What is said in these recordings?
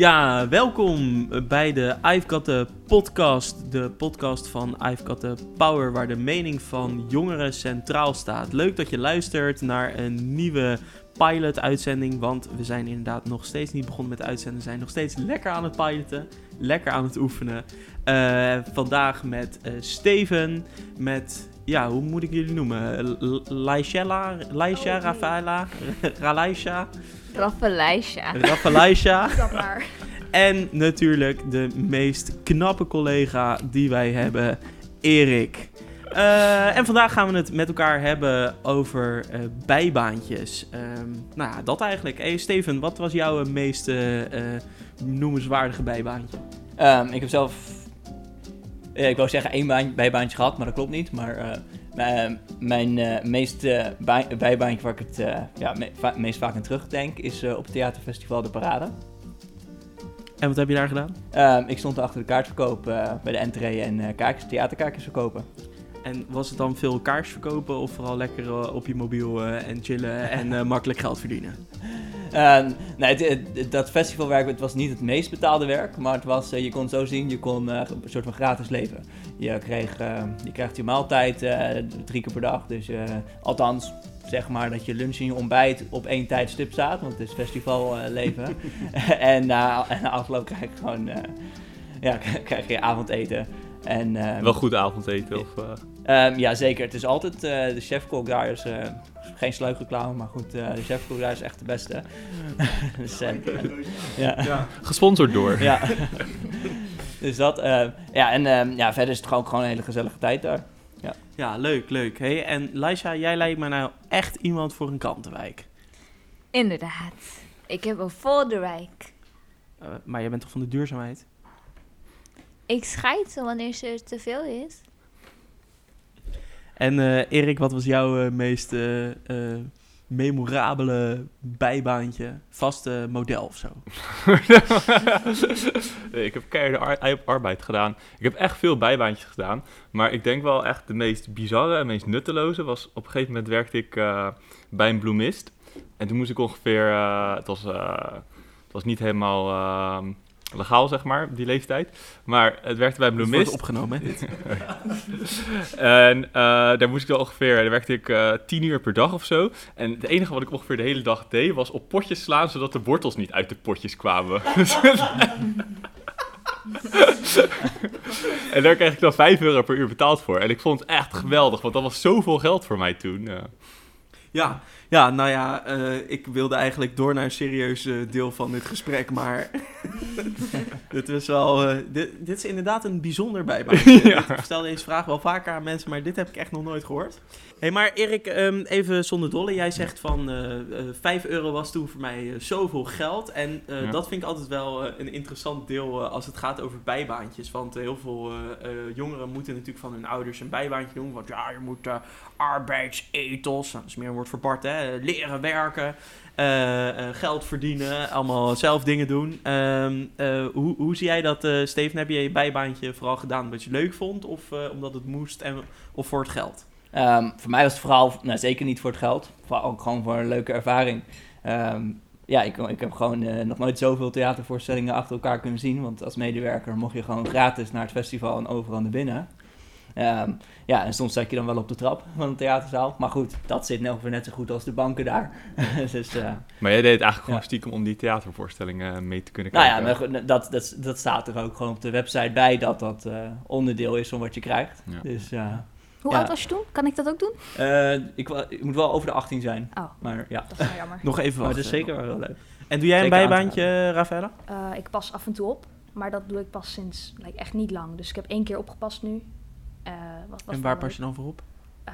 Ja, welkom bij de I've podcast. De podcast van I've Power, waar de mening van jongeren centraal staat. Leuk dat je luistert naar een nieuwe pilot-uitzending, want we zijn inderdaad nog steeds niet begonnen met uitzenden. We zijn nog steeds lekker aan het piloten, lekker aan het oefenen. Eh, vandaag met eh, Steven, met, ja, hoe moet ik jullie noemen? Laishella, Laisha, Oh, Rafaela, Ralaisha. Dat maar. En natuurlijk de meest knappe collega die wij hebben, Erik. Eh, en vandaag gaan we het met elkaar hebben over eh, bijbaantjes. Ehm, nou ja, dat eigenlijk. Hey Steven, wat was jouw meest eh, noemenswaardige bijbaantje? Ehm, ik heb zelf, ik wou zeggen één baan, bijbaantje gehad, maar dat klopt niet. Maar eh, mijn, mijn eh, meest eh, bij- bijbaantje waar ik het eh, ja, me- va- meest vaak aan terugdenk is eh, op het theaterfestival De Parade. En wat heb je daar gedaan? Ehm, ik stond achter de kaartverkoop eh, bij de entree en eh kaartjes, theaterkaartjes verkopen. En was het dan veel kaars verkopen of vooral lekker eh, op je mobiel eh, en chillen en eh, makkelijk geld verdienen? Ehm, nee, het- het- dat festivalwerk het was niet het meest betaalde werk, maar het was, je kon zo zien, je kon een soort van gratis leven. Je, kreeg, eh, je krijgt je maaltijd drie keer per dag, dus althans zeg maar dat je lunch en je ontbijt op één tijdstip staat, want het is festivalleven. en, na en na afloop krijg je gewoon, ja, krijg je avondeten. En, ehm, Wel goed avondeten of... eh, Ehm, ja, zeker. Het is altijd eh, de chefkok daar is eh, geen sluikreclame, maar goed, eh, de chefkok daar is echt de beste. dus, eh, ja. gesponsord door. ja. dus dat. eh, ja, en ehm, ja, verder is het gewoon, gewoon een hele gezellige tijd daar. Ja, leuk, leuk. Hey, en Laisha, jij lijkt me nou echt iemand voor een kantenwijk. Inderdaad. Ik heb een Volderwijk. Eh, maar jij bent toch van de duurzaamheid? Ik scheid wanneer ze te veel is. En eh, Erik, wat was jouw eh, meest eh, memorabele bijbaantje? Vaste model of zo? Nee, ik heb keiharde ar- arbeid gedaan. Ik heb echt veel bijbaantjes gedaan. Maar ik denk wel echt de meest bizarre en meest nutteloze was... Op een gegeven moment werkte ik eh, bij een bloemist. En toen moest ik ongeveer... eh, het, was, eh, het was niet helemaal eh, legaal, zeg maar, die leeftijd. Maar het werkte bij bloemist. wordt opgenomen, hè, dit. En eh, daar moest ik dan ongeveer, daar werkte ik eh tien uur per dag of zo. En het enige wat ik ongeveer de hele dag deed, was op potjes slaan, zodat de wortels niet uit de potjes kwamen. en daar kreeg ik dan 5 euro per uur betaald voor. En ik vond het echt geweldig, want dat was zoveel geld voor mij toen. Ja, ja, nou ja, eh, ik wilde eigenlijk door naar een serieus eh, deel van dit gesprek, maar dit was wel, eh, dit, dit is inderdaad een bijzonder bijbaantje. Ja. Ik stel deze vraag wel vaker aan mensen, maar dit heb ik echt nog nooit gehoord. hey, maar Erik, ehm, even zonder dolle, jij zegt van eh 5 euro was toen voor mij zoveel geld en Ja. dat vind ik altijd wel een interessant deel als het gaat over bijbaantjes, want heel veel jongeren moeten natuurlijk van hun ouders een bijbaantje doen, want ja, je moet... arbeidsethos, nou, dat is meer een woord voor Bart, hè? Leren werken, eh, eh, geld verdienen, allemaal zelf dingen doen. Ehm, eh, hoe, hoe zie jij dat, eh, Steven? Heb je je bijbaantje vooral gedaan omdat je leuk vond of eh, omdat het moest en, of voor het geld? Ehm, voor mij was het vooral, nou, zeker niet voor het geld, vooral ook gewoon voor een leuke ervaring. Ehm, ja, ik, ik heb gewoon eh, nog nooit zoveel theatervoorstellingen achter elkaar kunnen zien. Want als medewerker mocht je gewoon gratis naar het festival en overal naar binnen. Ehm, ja, en soms zat je dan wel op de trap van een theaterzaal. Maar goed, dat zit ongeveer net zo goed als de banken daar. dus, eh, Maar jij deed het eigenlijk gewoon Ja. stiekem om die theatervoorstellingen mee te kunnen nou kijken. ja, maar dat, dat, dat staat er ook gewoon op de website bij dat dat eh, onderdeel is van wat je krijgt. Ja. Dus eh, Hoe Ja. oud was je toen? Kan ik dat ook doen? eh, ik, ik moet wel over de 18 zijn. Oh, Maar ja, dat is wel jammer. Nog even maar het is zeker wel leuk. En doe jij een zeker bijbaantje, eh, Rafaela? Eh, ik pas af en toe op, maar dat doe ik pas sinds like, echt niet lang. Dus ik heb één keer opgepast nu. Eh, wat was En waar pas je dan voor op?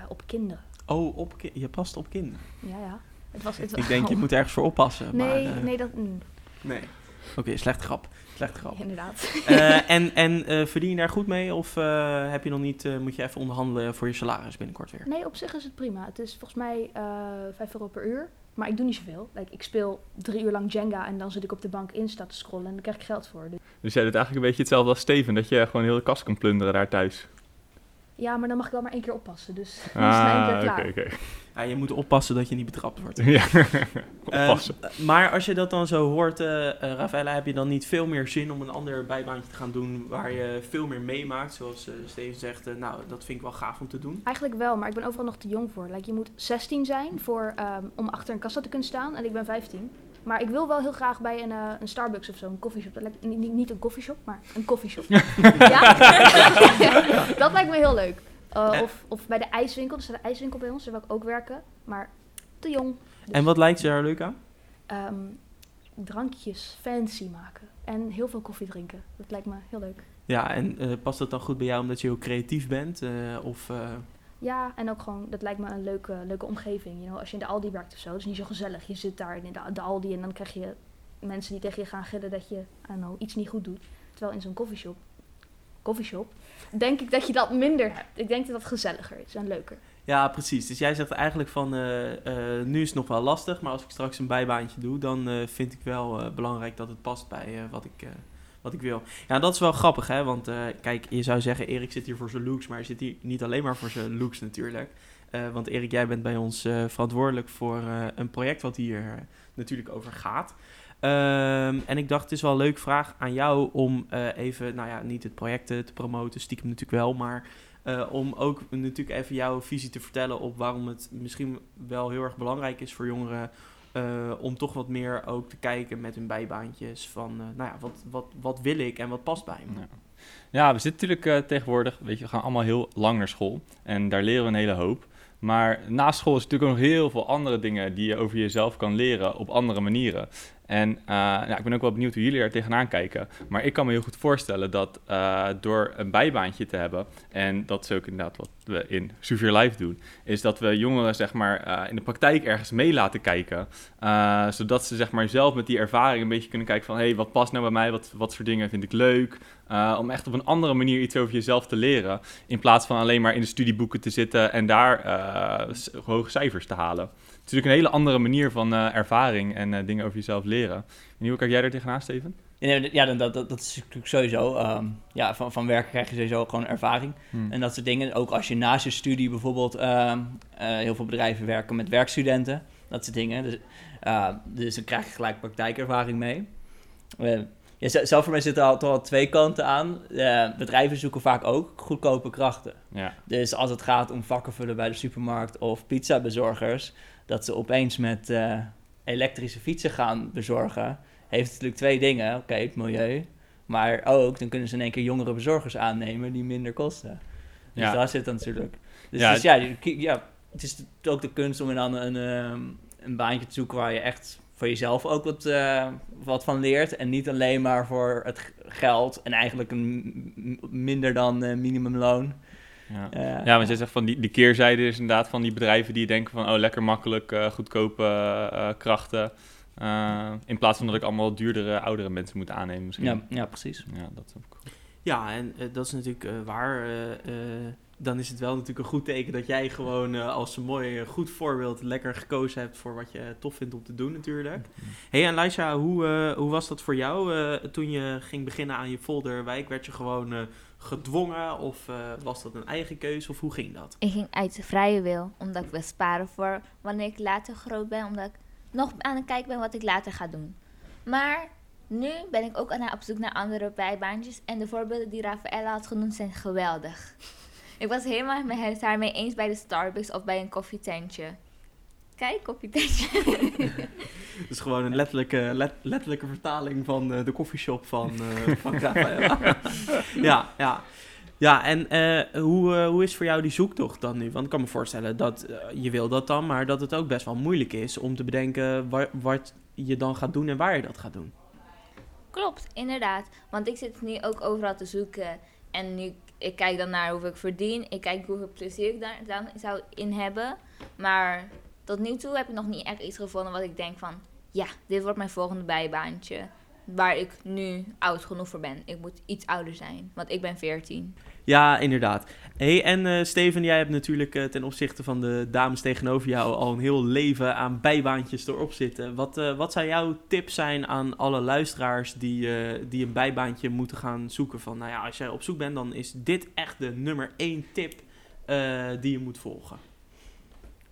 op kinderen. Oh, op ki- je past op kinderen. Ja, ja. Het was, het Ik denk, je moet ergens voor oppassen. Nee, maar, eh, nee, dat... mm, nee. Oké, slechte grap. Slechte grap. inderdaad. Eh, en en eh, verdien je daar goed mee? Of eh, heb je nog niet, eh, moet je even onderhandelen voor je salaris binnenkort weer? Nee, op zich is het prima. Het is volgens mij eh 5 euro per uur. Maar ik doe niet zoveel. Like, ik speel drie uur lang Jenga en dan zit ik op de bank Insta te scrollen en dan krijg ik geld voor. Dus Dus jij doet eigenlijk een beetje hetzelfde als Steven, dat je gewoon heel de kast kan plunderen daar thuis. Ja, maar dan mag ik wel maar één keer oppassen. Dus dan is het één Ah, keer oké, klaar. oké. Ja, je moet oppassen dat je niet betrapt wordt. Ja, Ehm, maar als je dat dan zo hoort, eh eh, Rafaela, heb je dan niet veel meer zin om een ander bijbaantje te gaan doen waar je veel meer meemaakt? Zoals eh, Steven zegt, nou, dat vind ik wel gaaf om te doen. Eigenlijk wel, maar ik ben overal nog te jong voor. Like, je moet 16 zijn voor, ehm, om achter een kassa te kunnen staan en ik ben 15. Maar ik wil wel heel graag bij een, eh, een Starbucks of zo, een koffieshop. Dat lijkt- Niet, niet, niet een koffieshop, maar een koffieshop. ja? dat lijkt me heel leuk. Uh, Eh. of, of bij de ijswinkel, er staat een ijswinkel bij ons, daar wil ik ook werken. Maar te jong. Dus, En wat lijkt je daar leuk aan? ehm, drankjes fancy maken. En heel veel koffie drinken. Dat lijkt me heel leuk. Ja, en eh, past dat dan goed bij jou omdat je heel creatief bent? eh, of, eh, Ja, en ook gewoon, dat lijkt me een leuke, leuke omgeving. You know, als je in de Aldi werkt of zo, dat is niet zo gezellig. Je zit daar in de, Aldi en dan krijg je mensen die tegen je gaan gillen dat je know, iets niet goed doet. Terwijl in zo'n coffeeshop, coffeeshop, denk ik dat je dat minder hebt. Ik denk dat dat gezelliger is en leuker. Ja, precies. Dus jij zegt eigenlijk van, eh, eh, nu is het nog wel lastig, maar als ik straks een bijbaantje doe, dan eh, vind ik wel belangrijk dat het past bij wat, ik, wat ik wil. Ja, dat is wel grappig, hè? Want eh, kijk, je zou zeggen, Erik zit hier voor zijn looks, maar hij zit hier niet alleen maar voor zijn looks natuurlijk. Eh, want Erik, jij bent bij ons eh, verantwoordelijk voor een project wat hier natuurlijk over gaat. Ehm, en ik dacht, het is wel een leuke vraag aan jou om even, nou ja, niet het project te promoten, stiekem natuurlijk wel, maar om ook natuurlijk even jouw visie te vertellen op waarom het misschien wel heel erg belangrijk is voor jongeren eh, om toch wat meer ook te kijken met hun bijbaantjes van, eh, nou ja, wat, wat, wat wil ik en wat past bij me. Ja. We zitten natuurlijk eh, tegenwoordig, weet je, we gaan allemaal heel lang naar school. En daar leren we een hele hoop. Maar na school is natuurlijk ook nog heel veel andere dingen die je over jezelf kan leren op andere manieren. En eh, ja, ik ben ook wel benieuwd hoe jullie er tegenaan kijken. Maar ik kan me heel goed voorstellen dat eh, door een bijbaantje te hebben, en dat is ook inderdaad wat we in Souvier Live doen, is dat we jongeren zeg maar, eh, in de praktijk ergens mee laten kijken. Zodat ze zeg maar, zelf met die ervaring een beetje kunnen kijken van... hé, hey, wat past nou bij mij? Wat, wat voor dingen vind ik leuk? Om echt op een andere manier iets over jezelf te leren. In plaats van alleen maar in de studieboeken te zitten en daar hoge cijfers te halen. Natuurlijk een hele andere manier van uh, ervaring en uh, dingen over jezelf leren. En hoe kijk jij er tegenaan, Steven? Ja, dat, dat, dat is natuurlijk sowieso. Um, ja, van, van werken krijg je sowieso gewoon ervaring. Hmm. En dat soort dingen. Ook als je naast je studie bijvoorbeeld... Uh, heel veel bedrijven werken met werkstudenten. Dat soort dingen. Dus, dus dan krijg je gelijk praktijkervaring mee. Ja, zelf voor mij zitten er al, toch al twee kanten aan. Uh, bedrijven zoeken vaak ook goedkope krachten. Ja. Dus als het gaat om vakken vullen bij de supermarkt of pizzabezorgers, dat ze opeens met uh, elektrische fietsen gaan bezorgen, heeft natuurlijk twee dingen. Oké, okay, het milieu, maar ook dan kunnen ze in één keer jongere bezorgers aannemen die minder kosten. Dus ja. daar zit dan natuurlijk. Dus ja, dus ja, ja, het is ook de kunst om dan een, een, een baantje te zoeken waar je echt voor jezelf ook wat, uh, wat van leert. En niet alleen maar voor het geld en eigenlijk een minder dan uh, minimumloon. Ja. Uh, ja, want jij zegt van die, die keerzijde is inderdaad van die bedrijven die denken van... oh, lekker makkelijk, uh, goedkope uh, krachten. in plaats van dat ik allemaal duurdere, oudere mensen moet aannemen misschien. Ja, ja precies. Ja, dat. Ja, en dat is natuurlijk waar dan is het wel natuurlijk een goed teken dat jij gewoon uh, als een mooi uh, goed voorbeeld lekker gekozen hebt voor wat je tof vindt om te doen natuurlijk. hey, en Laisha, hoe, uh, hoe was dat voor jou toen je ging beginnen aan je folderwijk? Werd je gewoon gedwongen of was dat een eigen keuze of hoe ging dat? Ik ging uit de vrije wil, omdat ik wil sparen voor wanneer ik later groot ben, omdat ik nog aan het kijken ben wat ik later ga doen. Maar nu ben ik ook aan op zoek naar andere bijbaantjes en de voorbeelden die Rafaela had genoemd zijn geweldig. Ik was helemaal met het daarmee eens bij de Starbucks of bij een koffietentje. Kijk, koffietentje. Dat is gewoon een letterlijke, let, letterlijke vertaling van uh, de koffieshop van, uh, van ja, ja. Ja, en uh, hoe, hoe is voor jou die zoektocht dan nu? Want ik kan me voorstellen dat je wil dat dan, maar dat het ook best wel moeilijk is om te bedenken wat je dan gaat doen en waar je dat gaat doen. Klopt, inderdaad. Want ik zit nu ook overal te zoeken en nu ik kijk dan naar hoeveel ik verdien. Ik kijk hoeveel plezier ik daar dan zou in hebben. Maar tot nu toe heb ik nog niet echt iets gevonden wat ik denk van... Ja, dit wordt mijn volgende bijbaantje. Waar ik nu oud genoeg voor ben. Ik moet iets ouder zijn, want ik ben 14. Ja, inderdaad. Hey, en uh, Steven, jij hebt natuurlijk uh, ten opzichte van de dames tegenover jou al een heel leven aan bijbaantjes erop zitten. Wat, uh, wat zou jouw tip zijn aan alle luisteraars die, die een bijbaantje moeten gaan zoeken? Van, nou ja, als jij op zoek bent, dan is dit echt de nummer één tip eh, die je moet volgen?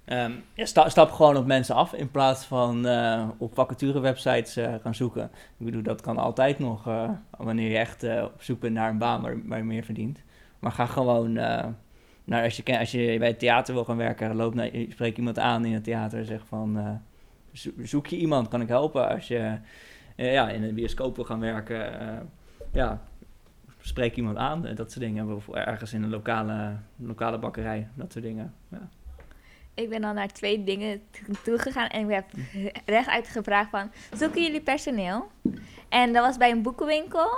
Ehm, stap gewoon op mensen af in plaats van eh, op vacaturewebsites eh gaan zoeken. Ik bedoel, dat kan altijd nog eh, wanneer je echt op zoek bent naar een baan waar, waar je meer verdient. Maar ga gewoon als je, als je bij het theater wil gaan werken, loop naar, je spreekt iemand aan in het theater en zeg van zo- zoek je iemand, kan ik helpen? Als je ja, in een bioscoop wil gaan werken, ja, spreek iemand aan, dat soort dingen. Of ergens in een lokale, lokale bakkerij, dat soort dingen. Ja. Ik ben dan naar twee dingen t- toegegaan en ik heb rechtuit gevraagd van, zoeken jullie personeel? En dat was bij een boekenwinkel,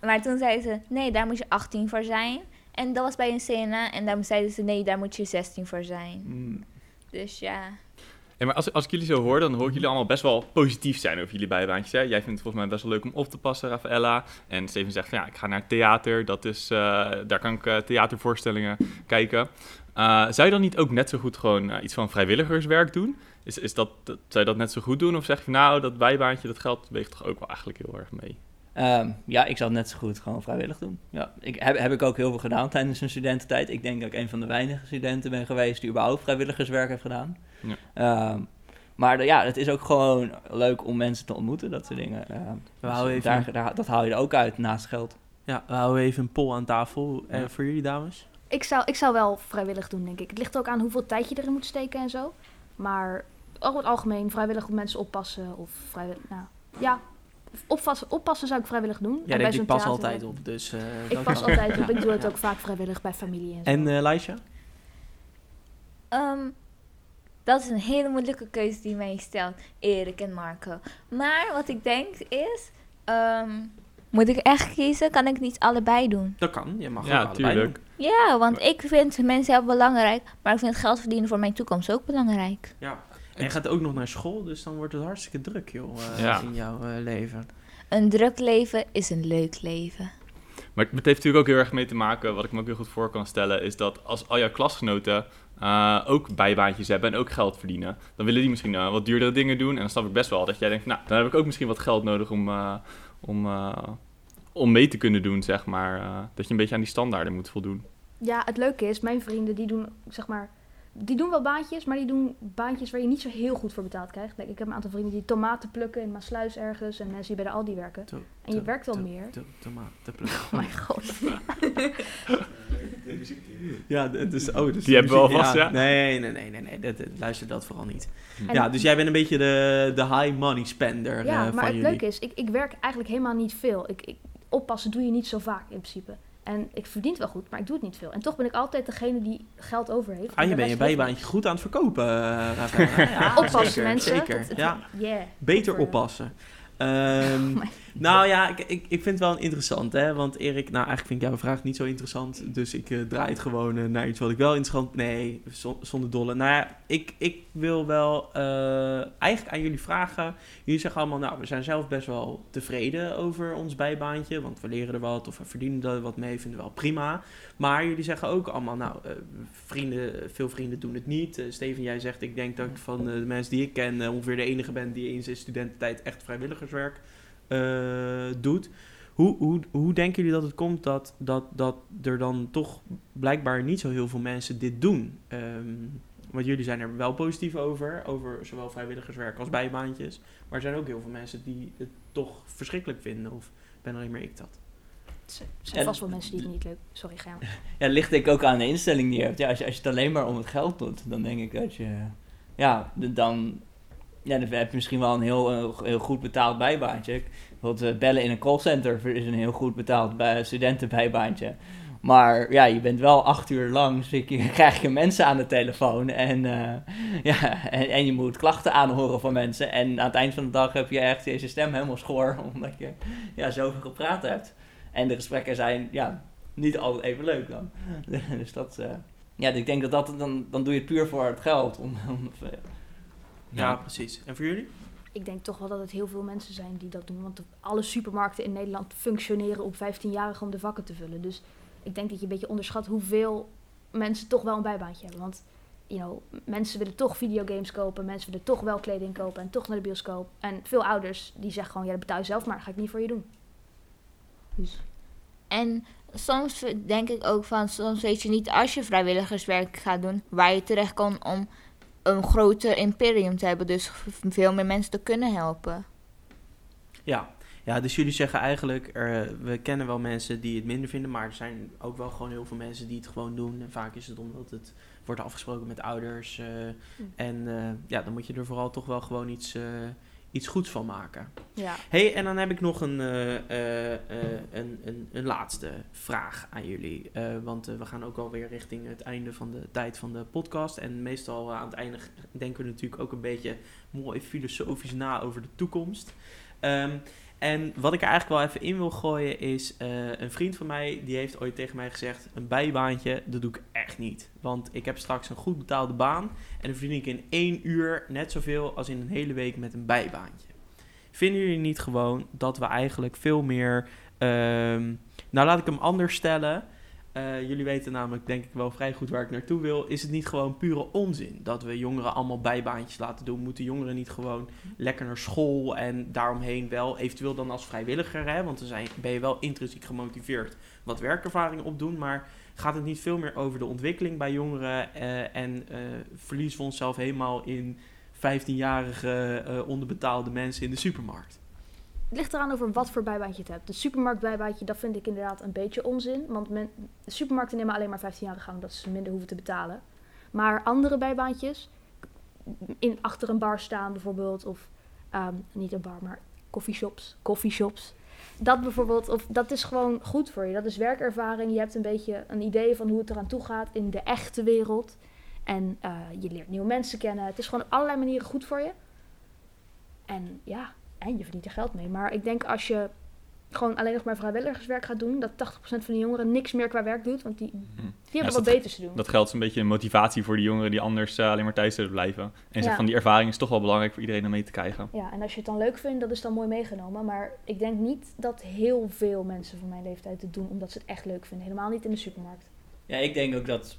maar toen zeiden ze, nee, daar moet je 18 voor zijn. En dat was bij een CNA en daar zeiden ze, nee, daar moet je 16 voor zijn. Mm. Dus ja, Ja, maar als, als ik jullie zo hoor, dan hoor ik jullie allemaal best wel positief zijn over jullie bijbaantjes. Hè? Jij vindt het volgens mij best wel leuk om op te passen, Rafaella. En Steven zegt van ja, ik ga naar theater. Dat is, eh, daar kan ik eh, theatervoorstellingen kijken. Eh, zou je dan niet ook net zo goed gewoon eh, iets van vrijwilligerswerk doen? Is, is dat, dat, zou je dat net zo goed doen? Of zeg je nou, dat bijbaantje, dat geld weegt toch ook wel eigenlijk heel erg mee? Ehm, ja, ik zou het net zo goed gewoon vrijwillig doen. Ja, ik, heb, heb ik ook heel veel gedaan tijdens mijn studententijd. Ik denk dat ik een van de weinige studenten ben geweest die überhaupt vrijwilligerswerk heeft gedaan. Ja. Ehm, maar de- ja, het is ook gewoon leuk om mensen te ontmoeten, dat soort dingen. Ehm, We dus houden even, daar, daar- dat haal je er ook uit naast geld. ja, we houden even een poll aan tafel. Eh, Ja. voor jullie dames? Ik zou, ik zou wel vrijwillig doen, denk ik. Het ligt ook aan hoeveel tijd je erin moet steken en zo. Maar over het algemeen vrijwillig op mensen oppassen of vrijwillig... Nou, ja, oppassen, oppassen zou ik vrijwillig doen. En Jij bij denkt, ik pas altijd op, dus... eh, Ik pas kan. altijd op. Ja. Ik doe het ook vaak vrijwillig bij familie en zo. En eh Laisha? Ehm, dat is een hele moeilijke keuze die mij stelt, Erik en Marco. Maar wat ik denk is, ehm, moet ik echt kiezen? Kan ik niet allebei doen? Dat kan, je mag ook ja, allebei tuurlijk. doen. Ja, want ik vind mensen heel belangrijk, maar ik vind geld verdienen voor mijn toekomst ook belangrijk. Ja. En je gaat ook nog naar school, dus dan wordt het hartstikke druk, joh, eh, Ja. in jouw eh, leven. Een druk leven is een leuk leven. Maar het heeft natuurlijk ook heel erg mee te maken, wat ik me ook heel goed voor kan stellen, is dat als al jouw klasgenoten eh, ook bijbaantjes hebben en ook geld verdienen, dan willen die misschien wat duurdere dingen doen. En dan snap ik best wel dat jij denkt, nou, dan heb ik ook misschien wat geld nodig om, eh, om, eh, om mee te kunnen doen, zeg maar. eh, dat je een beetje aan die standaarden moet voldoen. Ja, het leuke is, mijn vrienden die doen, zeg maar, die doen wel baantjes, maar die doen baantjes waar je niet zo heel goed voor betaald krijgt. Like, ik heb een aantal vrienden die tomaten plukken in Maasluis ergens en mensen die bij de Aldi werken. To- En je to- werkt wel to- meer. to- tomaten plukken. Oh mijn god. Ja, dus, oh, dus Die hebben we alvast, ja? Nee, nee, nee, nee, nee dat, dat- luister dat vooral niet. En- ja, dus jij bent een beetje de, de high money spender Ja, eh, maar van het jullie. leuke is, ik, ik werk eigenlijk helemaal niet veel. Ik, ik, oppassen doe je niet zo vaak in principe. En ik verdien het wel goed, maar ik doe het niet veel. En toch ben ik altijd degene die geld over heeft. Ah, je bent je bijbaantje goed aan het verkopen, eh, Rafael. Ja, Oppassen zeker, mensen. Zeker, Dat- ja. Yeah. Beter Over- oppassen. Ehm, my- nou ja, ik, ik, ik vind het wel interessant, hè. Want Erik, nou eigenlijk vind ik jouw vraag niet zo interessant. Dus ik eh, draai het gewoon eh, naar iets wat ik wel interessant... Nee, zon- zonder dolle. Nou ja, ik, ik wil wel eh, eigenlijk aan jullie vragen. Jullie zeggen allemaal, nou, we zijn zelf best wel tevreden over ons bijbaantje. Want we leren er wat of we verdienen er wat mee, vinden we wel prima. Maar jullie zeggen ook allemaal, nou, vrienden, veel vrienden doen het niet. Steven, jij zegt, ik denk dat ik van de mensen die ik ken ongeveer de enige ben die in zijn studententijd echt vrijwilligerswerk doet. Hoe, hoe, hoe denken jullie dat het komt dat, dat, dat er dan toch blijkbaar niet zo heel veel mensen dit doen? Ehm, want jullie zijn er wel positief over, over zowel vrijwilligerswerk als bijbaantjes. Maar er zijn ook heel veel mensen die het toch verschrikkelijk vinden. Of ben alleen maar ik dat? Er zijn vast wel mensen die het niet leuk... Sorry, ga maar. Ja, ligt denk ik ook aan de instelling die je hebt. Ja, als, je, als je het alleen maar om het geld doet, dan denk ik dat je... Ja, dan, ja, dan heb je misschien wel een heel, eh, heel goed betaald bijbaantje. Bijvoorbeeld eh, bellen in een callcenter is een heel goed betaald bij, studentenbijbaantje. Maar ja, je bent wel acht uur lang, je, krijg je mensen aan de telefoon. En, eh, ja, en, en je moet klachten aanhoren van mensen. En aan het eind van de dag heb je echt je stem helemaal schoor, omdat je ja, zoveel gepraat hebt. En de gesprekken zijn ja, niet altijd even leuk dan. dus dat, ja, ik denk dat dat, dan, dan doe je het puur voor het geld. Om, Ja, precies. En voor jullie? Ik denk toch wel dat het heel veel mensen zijn die dat doen. Want alle supermarkten in Nederland functioneren op 15-jarigen om de vakken te vullen. Dus ik denk dat je een beetje onderschat hoeveel mensen toch wel een bijbaantje hebben. Want you know, mensen willen toch videogames kopen, mensen willen toch wel kleding kopen en toch naar de bioscoop. En veel ouders die zeggen gewoon, ja, dat betaal je zelf maar, dat ga ik niet voor je doen. Dus En soms denk ik ook van, soms weet je niet als je vrijwilligerswerk gaat doen, waar je terecht kan om een groter imperium te hebben. Dus veel meer mensen te kunnen helpen. Ja. ja, dus jullie zeggen eigenlijk, er, we kennen wel mensen die het minder vinden, maar er zijn ook wel gewoon heel veel mensen die het gewoon doen. En vaak is het omdat het wordt afgesproken met ouders. eh, En eh, ja, dan moet je er vooral toch wel gewoon iets, eh, iets goeds van maken. Ja. hey, en dan heb ik nog een, eh, eh, eh, een, een, een laatste vraag aan jullie. Want we gaan ook alweer richting het einde van de tijd van de podcast. En meestal aan het einde denken we natuurlijk ook een beetje mooi filosofisch na over de toekomst. Ehm, en wat ik er eigenlijk wel even in wil gooien is... eh, een vriend van mij, die heeft ooit tegen mij gezegd... een bijbaantje, dat doe ik echt niet. Want ik heb straks een goed betaalde baan... en dan verdien ik in één uur net zoveel als in een hele week met een bijbaantje. Vinden jullie niet gewoon dat we eigenlijk veel meer... ehm, nou, laat ik hem anders stellen. Eh, jullie weten namelijk, denk ik wel vrij goed waar ik naartoe wil. Is het niet gewoon pure onzin dat we jongeren allemaal bijbaantjes laten doen? Moeten jongeren niet gewoon lekker naar school en daaromheen wel, eventueel dan als vrijwilliger, hè? want dan zijn, ben je wel intrinsiek gemotiveerd wat werkervaring opdoen. Maar gaat het niet veel meer over de ontwikkeling bij jongeren eh, en eh, verliezen we onszelf helemaal in 15-jarige eh, onderbetaalde mensen in de supermarkt? Het ligt eraan over wat voor bijbaantje je hebt. De supermarktbijbaantje, dat vind ik inderdaad een beetje onzin. Want men, de supermarkten nemen alleen maar 15 jaar gang omdat ze minder hoeven te betalen. Maar andere bijbaantjes, in, achter een bar staan bijvoorbeeld, of ehm, niet een bar, maar coffeeshops, coffeeshops. Dat bijvoorbeeld, of dat is gewoon goed voor je. Dat is werkervaring. Je hebt een beetje een idee van hoe het eraan toe gaat in de echte wereld. En eh, je leert nieuwe mensen kennen. Het is gewoon op allerlei manieren goed voor je. En ja, en je verdient er geld mee. Maar ik denk als je gewoon alleen nog maar vrijwilligerswerk gaat doen, dat 80% van de jongeren niks meer qua werk doet, want die, die hebben Ja, wat dat- beters te doen. Dat geldt een beetje een motivatie voor die jongeren die anders eh, alleen maar thuis zullen blijven. En Ja. van die ervaring is toch wel belangrijk voor iedereen om mee te krijgen. Ja, en als je het dan leuk vindt, dat is dan mooi meegenomen. Maar ik denk niet dat heel veel mensen van mijn leeftijd het doen omdat ze het echt leuk vinden. Helemaal niet in de supermarkt. Ja, ik denk ook dat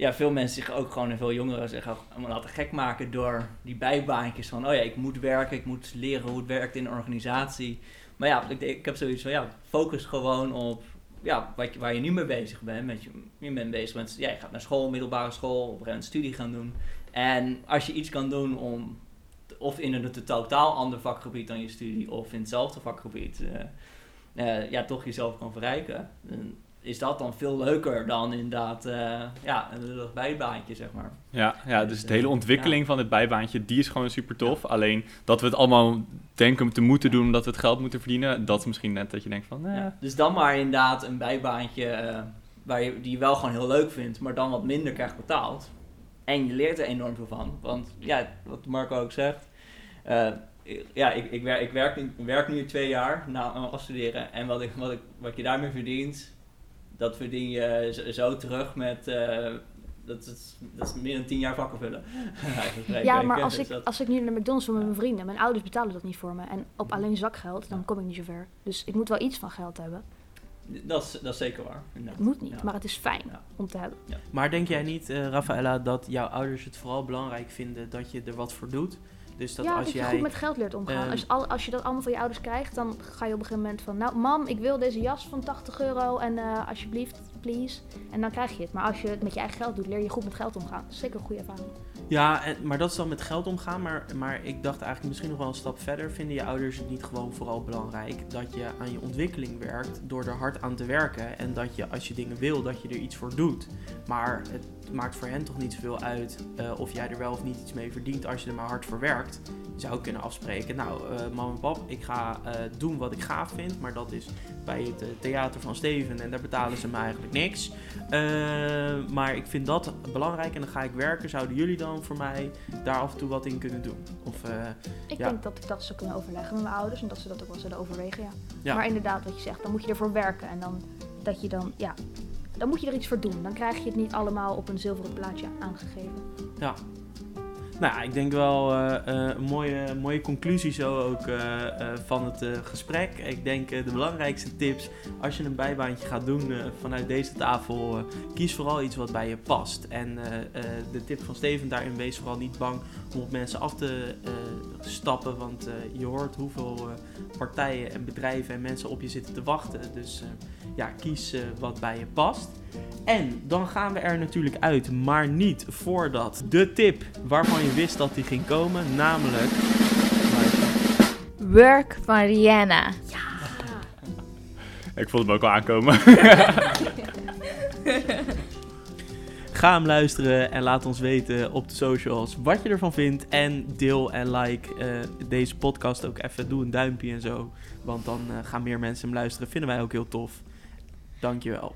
ja, veel mensen zich ook gewoon, en veel jongeren zich ook allemaal laten gek maken door die bijbaantjes van, oh ja, ik moet werken, ik moet leren hoe het werkt in een organisatie. Maar ja, ik, ik heb zoiets van, ja, focus gewoon op ja, wat waar je nu mee bezig bent. Met je, je bent bezig met, ja, je gaat naar school, middelbare school, op een studie gaan doen. En als je iets kan doen om, of in een totaal ander vakgebied dan je studie, of in hetzelfde vakgebied, eh, eh, ja, toch jezelf kan verrijken. Is dat dan veel leuker dan inderdaad eh, ja, een lullig bijbaantje, zeg maar. Ja, ja dus Dus, de hele eh, ontwikkeling van het bijbaantje, die is gewoon super tof. Alleen dat we het allemaal denken te moeten doen omdat we het geld moeten verdienen, dat is misschien net dat je denkt van, eh, Ja. Dus dan maar inderdaad een bijbaantje eh, waar je, die je wel gewoon heel leuk vindt, maar dan wat minder krijgt betaald. En je leert er enorm veel van. Want ja, wat Marco ook zegt. ja, ik, ik, werk, ik werk, nu, werk nu twee jaar na afstuderen. En wat, ik, wat, ik, wat je daarmee verdient, dat verdien je zo, zo terug met... eh, dat, is, dat is meer dan tien jaar vakken vullen. Ja, maar als ik, dat- als ik nu naar McDonald's wil met mijn vrienden, mijn ouders betalen dat niet voor me. En op alleen zakgeld, dan kom ik niet zo ver. Dus ik moet wel iets van geld hebben. dat, is, dat is zeker waar. inderdaad. Het moet niet, Ja. maar het is fijn Ja. om te hebben. Maar denk jij niet, eh Rafaela, dat jouw ouders het vooral belangrijk vinden dat je er wat voor doet? Dus dat ja, als dat je goed met geld leert omgaan. ehm, als, al, als je dat allemaal van je ouders krijgt, dan ga je op een gegeven moment van... Nou, mam, ik wil deze jas van 80 euro en eh, alsjeblieft, please. En dan krijg je het. Maar als je het met je eigen geld doet, leer je goed met geld omgaan. Dat is zeker een goede ervaring. Ja, en, maar dat is dan met geld omgaan. Maar, maar ik dacht eigenlijk misschien nog wel een stap verder. Vinden je ouders het niet gewoon vooral belangrijk dat je aan je ontwikkeling werkt door er hard aan te werken? En dat je als je dingen wil, dat je er iets voor doet. Maar het maakt voor hen toch niet zoveel uit eh, of jij er wel of niet iets mee verdient als je er maar hard voor werkt. Je zou kunnen afspreken, nou eh mam en pap, ik ga eh, doen wat ik gaaf vind. Maar dat is bij het theater van Steven en daar betalen ze me eigenlijk niks. Maar ik vind dat belangrijk en dan ga ik werken. Zouden jullie dan voor mij daar af en toe wat in kunnen doen? Of, Ik Ja. denk dat ik dat zou kunnen overleggen met mijn ouders en dat ze dat ook wel zullen overwegen, ja. Ja. Maar inderdaad, wat je zegt, dan moet je ervoor werken. En dan, dat je dan, ja, dan moet je er iets voor doen. Dan krijg je het niet allemaal op een zilveren plaatje aangegeven. ja. Nou ja, ik denk wel eh, eh, een mooie, mooie conclusie zo ook eh, van het gesprek. Ik denk de belangrijkste tips als je een bijbaantje gaat doen vanuit deze tafel, kies vooral iets wat bij je past. En de tip van Steven daarin, wees vooral niet bang om op mensen af te stappen. Want je hoort hoeveel partijen en bedrijven en mensen op je zitten te wachten. Dus ja, kies eh, wat bij je past. En dan gaan we er natuurlijk uit, maar niet voordat de tip waarvan je wist dat die ging komen, namelijk. Work van Rihanna. Ik vond hem ook al aankomen. Ga hem luisteren en laat ons weten op de socials wat je ervan vindt. En deel en like eh, deze podcast ook even. Doe een duimpje en zo. Want dan eh, gaan meer mensen hem luisteren. Vinden wij ook heel tof. Dankjewel.